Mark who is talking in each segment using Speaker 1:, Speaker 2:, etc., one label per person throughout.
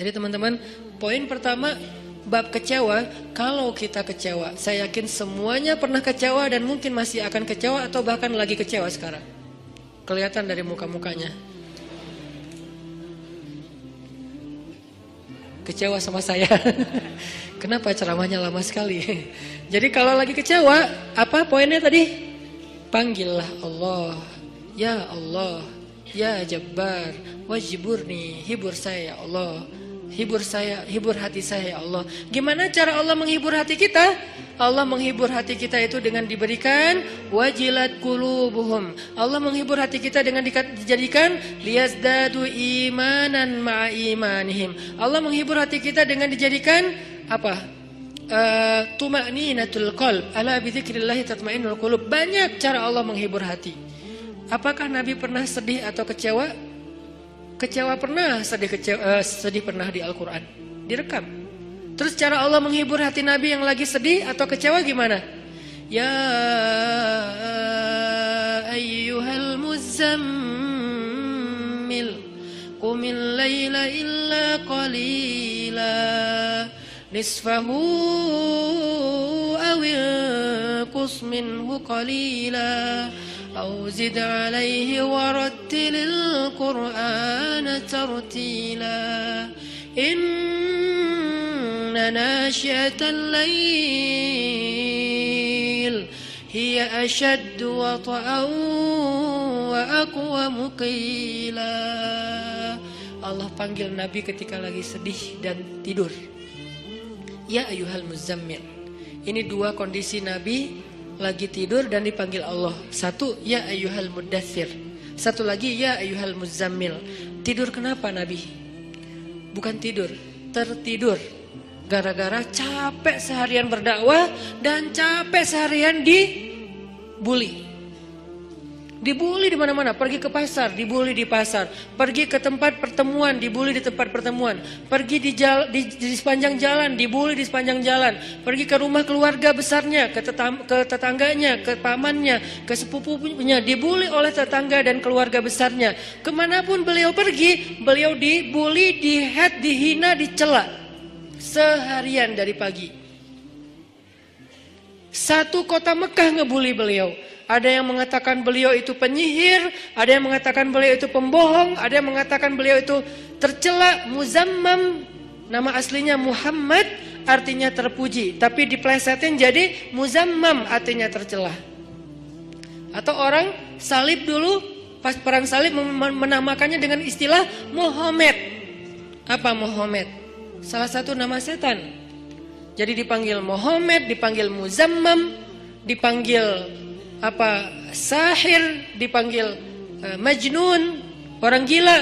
Speaker 1: Jadi teman-teman, poin pertama bab kecewa, kalau kita kecewa, saya yakin semuanya pernah kecewa dan mungkin masih akan kecewa atau bahkan lagi kecewa sekarang. Kelihatan dari muka-mukanya. Kecewa sama saya. Kenapa ceramahnya lama sekali? Jadi kalau lagi kecewa, apa poinnya tadi? Panggillah Allah. Ya Allah, ya Jabbar, wajiburni, hibur saya ya Allah. Hibur saya, hibur hati saya ya Allah. Gimana cara Allah menghibur hati kita? Allah menghibur hati kita itu dengan diberikan wajilat kulubuhum. Allah menghibur hati kita dengan dijadikan liyazdadu imanan ma'a imanihim. Allah menghibur hati kita dengan dijadikan apa? Uh, tuma'ninatul qalb. Ala bi dzikrillah tatma'innul qulub. Banyak cara Allah menghibur hati. Apakah Nabi pernah sedih atau kecewa? Kecewa pernah, sedih kecewa, uh, sedih pernah di Al-Quran. Direkam. Terus cara Allah menghibur hati Nabi yang lagi sedih atau kecewa gimana? Ya ayyuhal muzammil Qumil layla illa qalila Nisfahu awil qus minhu qalila أو زد عليه ورتل القرآن ترتيلا إن ناشئة الليل هي أشد وطئا وأقوم قيلا Allah panggil Nabi ketika lagi sedih dan tidur. Ya ayuhal muzammil. Ini dua kondisi Nabi lagi tidur dan dipanggil Allah. Satu, ya ayyuhal mudathir. Satu lagi, ya ayyuhal muzammil. Tidur kenapa Nabi? Bukan tidur, tertidur. Gara-gara capek seharian berdakwah dan capek seharian dibully. Dibully di mana-mana, pergi ke pasar, dibully di pasar, pergi ke tempat pertemuan, dibully di tempat pertemuan, pergi di, jal, di, di sepanjang jalan, dibully di sepanjang jalan, pergi ke rumah keluarga besarnya, ke, tetam, ke tetangganya, ke pamannya, ke sepupunya, dibully oleh tetangga dan keluarga besarnya. Ke mana pun beliau pergi, beliau dibully, dihead, dihina, dicela seharian dari pagi. Satu kota Mekah ngebully beliau. Ada yang mengatakan beliau itu penyihir, ada yang mengatakan beliau itu pembohong, ada yang mengatakan beliau itu tercela, muzammam. Nama aslinya Muhammad artinya terpuji, tapi diplesetin jadi muzammam artinya tercela. Atau orang salib dulu pas perang salib menamakannya dengan istilah Muhammad. Apa Muhammad? Salah satu nama setan. Jadi dipanggil Muhammad, dipanggil Muzammam, dipanggil apa sahir dipanggil uh, majnun orang gila.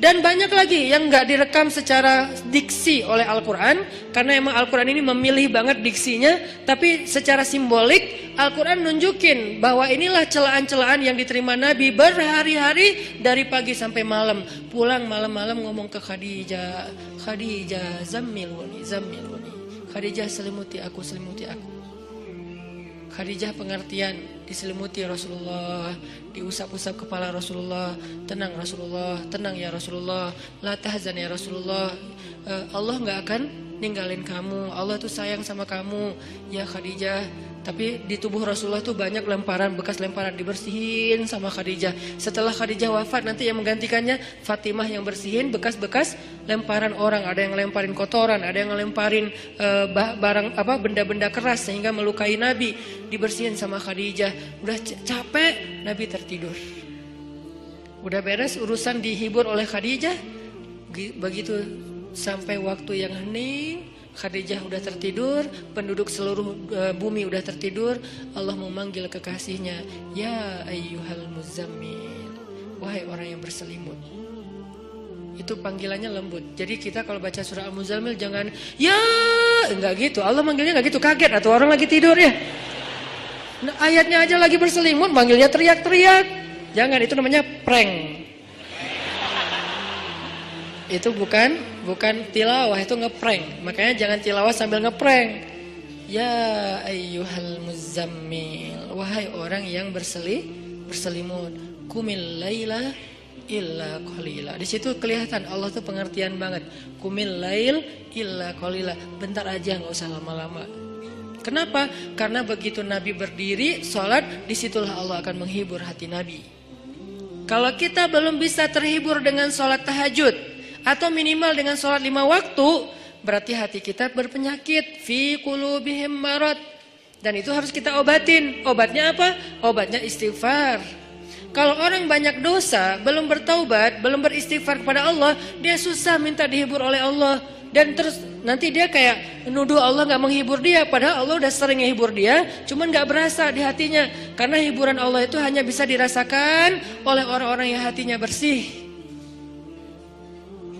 Speaker 1: Dan banyak lagi yang nggak direkam secara diksi oleh Al-Quran karena emang Al-Quran ini memilih banget diksinya tapi secara simbolik Al-Quran nunjukin bahwa inilah celaan-celaan yang diterima Nabi berhari-hari dari pagi sampai malam. Pulang malam-malam ngomong ke Khadijah Khadijah zammiluni zammiluni Khadijah selimuti aku selimuti aku Khadijah pengertian diselimuti Rasulullah, diusap-usap kepala Rasulullah, tenang Rasulullah, tenang ya Rasulullah, la tahzan ya Rasulullah. Uh, Allah nggak akan ninggalin kamu. Allah tuh sayang sama kamu, ya Khadijah. Tapi di tubuh Rasulullah tuh banyak lemparan, bekas lemparan dibersihin sama Khadijah. Setelah Khadijah wafat nanti yang menggantikannya Fatimah yang bersihin bekas-bekas lemparan orang. Ada yang lemparin kotoran, ada yang lemparin uh, barang apa benda-benda keras sehingga melukai Nabi. Dibersihin sama Khadijah. Udah capek, Nabi tertidur. Udah beres urusan dihibur oleh Khadijah. Begitu sampai waktu yang hening Khadijah udah tertidur, penduduk seluruh uh, bumi udah tertidur, Allah memanggil kekasihnya, "Ya ayyuhal muzammil." Wahai orang yang berselimut. Itu panggilannya lembut. Jadi kita kalau baca surah Al-Muzammil jangan ya, enggak gitu. Allah manggilnya enggak gitu, kaget atau orang lagi tidur ya. Nah, ayatnya aja lagi berselimut, manggilnya teriak-teriak. Jangan, itu namanya prank. Itu bukan bukan tilawah, itu ngeprank. Makanya jangan tilawah sambil ngeprank. Ya ayyuhal muzammil, wahai orang yang berseli berselimut, kumil laila illa qalila. Di situ kelihatan Allah tuh pengertian banget. Kumil lail illa qalila. Bentar aja nggak usah lama-lama. Kenapa? Karena begitu Nabi berdiri, sholat, di situlah Allah akan menghibur hati Nabi. Kalau kita belum bisa terhibur dengan sholat tahajud, atau minimal dengan sholat lima waktu, berarti hati kita berpenyakit. Fi kulubihim marad. Dan itu harus kita obatin. Obatnya apa? Obatnya istighfar. Kalau orang banyak dosa, belum bertaubat, belum beristighfar kepada Allah, dia susah minta dihibur oleh Allah. Dan terus nanti dia kayak nuduh Allah nggak menghibur dia, padahal Allah udah sering menghibur dia, cuman nggak berasa di hatinya. Karena hiburan Allah itu hanya bisa dirasakan oleh orang-orang yang hatinya bersih.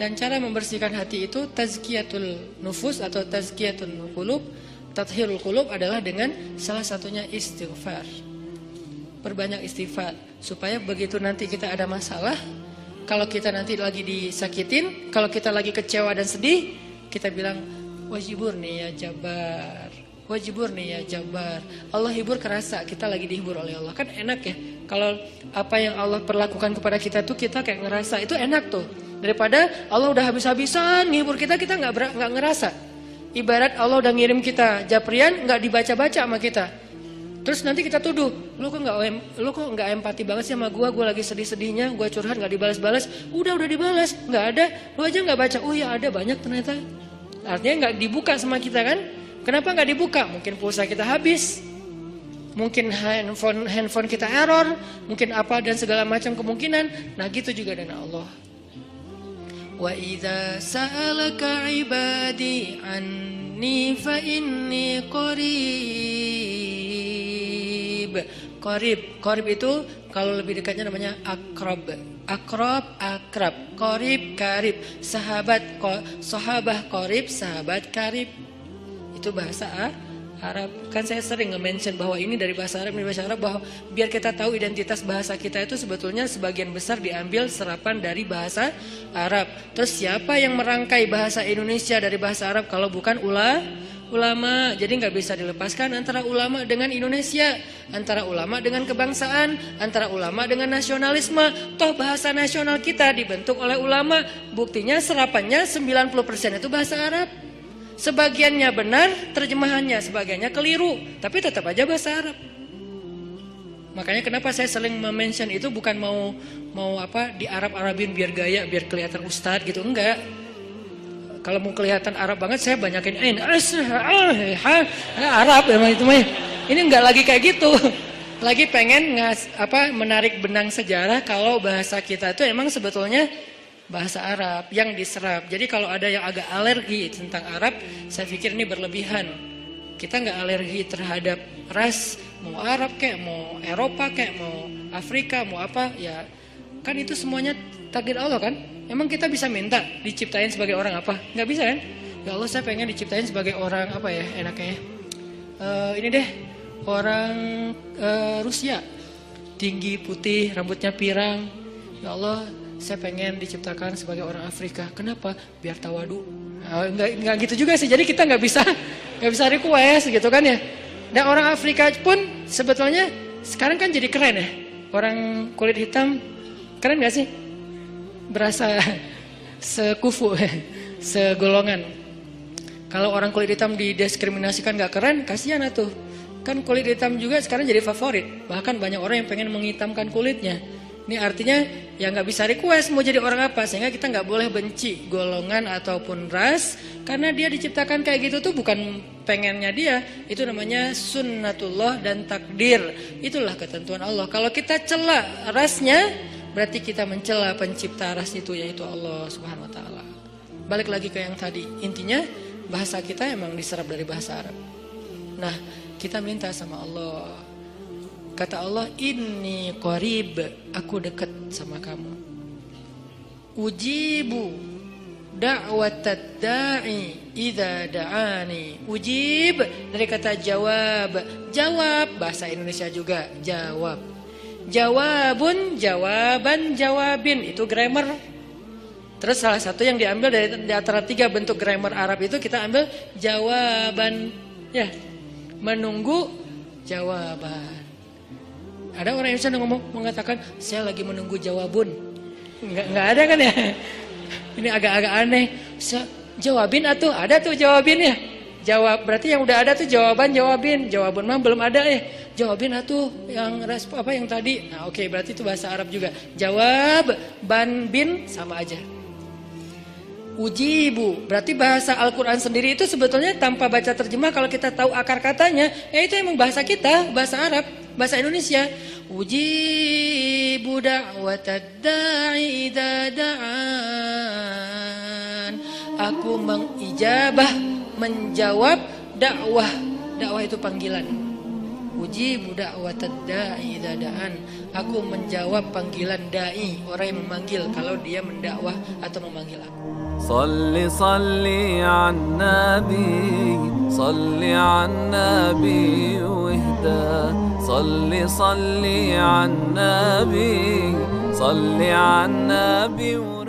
Speaker 1: Dan cara membersihkan hati itu tazkiyatul nufus atau tazkiyatul qulub, tathirul qulub adalah dengan salah satunya istighfar. Perbanyak istighfar supaya begitu nanti kita ada masalah, kalau kita nanti lagi disakitin, kalau kita lagi kecewa dan sedih, kita bilang wajibur nih ya jabar. Wajibur nih ya jabar. Allah hibur kerasa kita lagi dihibur oleh Allah. Kan enak ya. Kalau apa yang Allah perlakukan kepada kita tuh kita kayak ngerasa itu enak tuh. Daripada Allah udah habis-habisan ngibur kita kita nggak nggak ngerasa. Ibarat Allah udah ngirim kita japrian nggak dibaca-baca sama kita. Terus nanti kita tuduh, lu kok nggak lu kok nggak empati banget sih sama gua, gua lagi sedih-sedihnya, gua curhat nggak dibalas-balas, udah udah dibalas, nggak ada, lu aja nggak baca, oh ya ada banyak ternyata, artinya nggak dibuka sama kita kan? Kenapa nggak dibuka? Mungkin pulsa kita habis, mungkin handphone handphone kita error, mungkin apa dan segala macam kemungkinan. Nah gitu juga dengan Allah. Sa'alaka ibadi anni fa inni qarib. Qarib, qarib itu kalau lebih dekatnya namanya akrab. Akrab, akrab, qarib, karib, sahabat, sahabah qarib, sahabat karib. Itu bahasa Arab. Kan saya sering nge-mention bahwa ini dari bahasa Arab, ini bahasa Arab bahwa biar kita tahu identitas bahasa kita itu sebetulnya sebagian besar diambil serapan dari bahasa Arab. Terus siapa yang merangkai bahasa Indonesia dari bahasa Arab kalau bukan ula ulama? Jadi nggak bisa dilepaskan antara ulama dengan Indonesia, antara ulama dengan kebangsaan, antara ulama dengan nasionalisme. Toh bahasa nasional kita dibentuk oleh ulama, buktinya serapannya 90% itu bahasa Arab. Sebagiannya benar, terjemahannya sebagiannya keliru, tapi tetap aja bahasa Arab. Makanya kenapa saya sering mention itu bukan mau mau apa di Arab Arabin biar gaya, biar kelihatan ustadz gitu, enggak. Kalau mau kelihatan Arab banget saya banyakin ain Arab emang itu mah. Ini enggak lagi kayak gitu. Lagi pengen ngas, apa menarik benang sejarah kalau bahasa kita itu emang sebetulnya bahasa Arab yang diserap. Jadi kalau ada yang agak alergi tentang Arab, saya pikir ini berlebihan. Kita nggak alergi terhadap ras, mau Arab kayak, mau Eropa kayak, mau Afrika, mau apa, ya kan itu semuanya takdir Allah kan. Emang kita bisa minta diciptain sebagai orang apa? Nggak bisa kan? Ya Allah saya pengen diciptain sebagai orang apa ya enaknya? Uh, ini deh orang uh, Rusia, tinggi putih, rambutnya pirang. Ya Allah saya pengen diciptakan sebagai orang Afrika. Kenapa? Biar tawadu. Nah, enggak, enggak gitu juga sih. Jadi kita nggak bisa nggak bisa request gitu kan ya. Dan orang Afrika pun sebetulnya sekarang kan jadi keren ya. Orang kulit hitam keren gak sih? Berasa sekufu, segolongan. Kalau orang kulit hitam didiskriminasikan gak keren, kasihan tuh. Kan kulit hitam juga sekarang jadi favorit. Bahkan banyak orang yang pengen menghitamkan kulitnya. Ini artinya ya nggak bisa request mau jadi orang apa sehingga kita nggak boleh benci golongan ataupun ras karena dia diciptakan kayak gitu tuh bukan pengennya dia itu namanya sunnatullah dan takdir. Itulah ketentuan Allah. Kalau kita cela rasnya berarti kita mencela pencipta ras itu yaitu Allah subhanahu wa taala. Balik lagi ke yang tadi. Intinya bahasa kita emang diserap dari bahasa Arab. Nah kita minta sama Allah Kata Allah, ini qarib, aku dekat sama kamu. Ujibu da'watat da'i idza da'ani. Ujib dari kata jawab. Jawab bahasa Indonesia juga, jawab. Jawabun, jawaban, jawabin itu grammar. Terus salah satu yang diambil dari di antara tiga bentuk grammar Arab itu kita ambil jawaban ya. Menunggu jawaban. Ada orang Indonesia yang ngomong mengatakan saya lagi menunggu jawabun. Nggak, nggak ada kan ya? Ini agak-agak aneh. So, jawabin atuh, ada tuh jawabinnya. Jawab berarti yang udah ada tuh jawaban jawabin. Jawaban mah belum ada ya. Jawabin atuh yang respon apa yang tadi. Nah, oke okay, berarti itu bahasa Arab juga. Jawab ban bin sama aja. Ujibu berarti bahasa Al-Qur'an sendiri itu sebetulnya tanpa baca terjemah kalau kita tahu akar katanya, ya itu emang bahasa kita, bahasa Arab, bahasa Indonesia. Ujibu da'watad da'i da'an. Aku mengijabah, menjawab dakwah. Dakwah itu panggilan uji budak da'i idadaan. Aku menjawab panggilan da'i Orang yang memanggil kalau dia mendakwah atau memanggil aku
Speaker 2: Salli salli an nabi Salli an nabi wihda Salli salli an nabi Salli an nabi wihda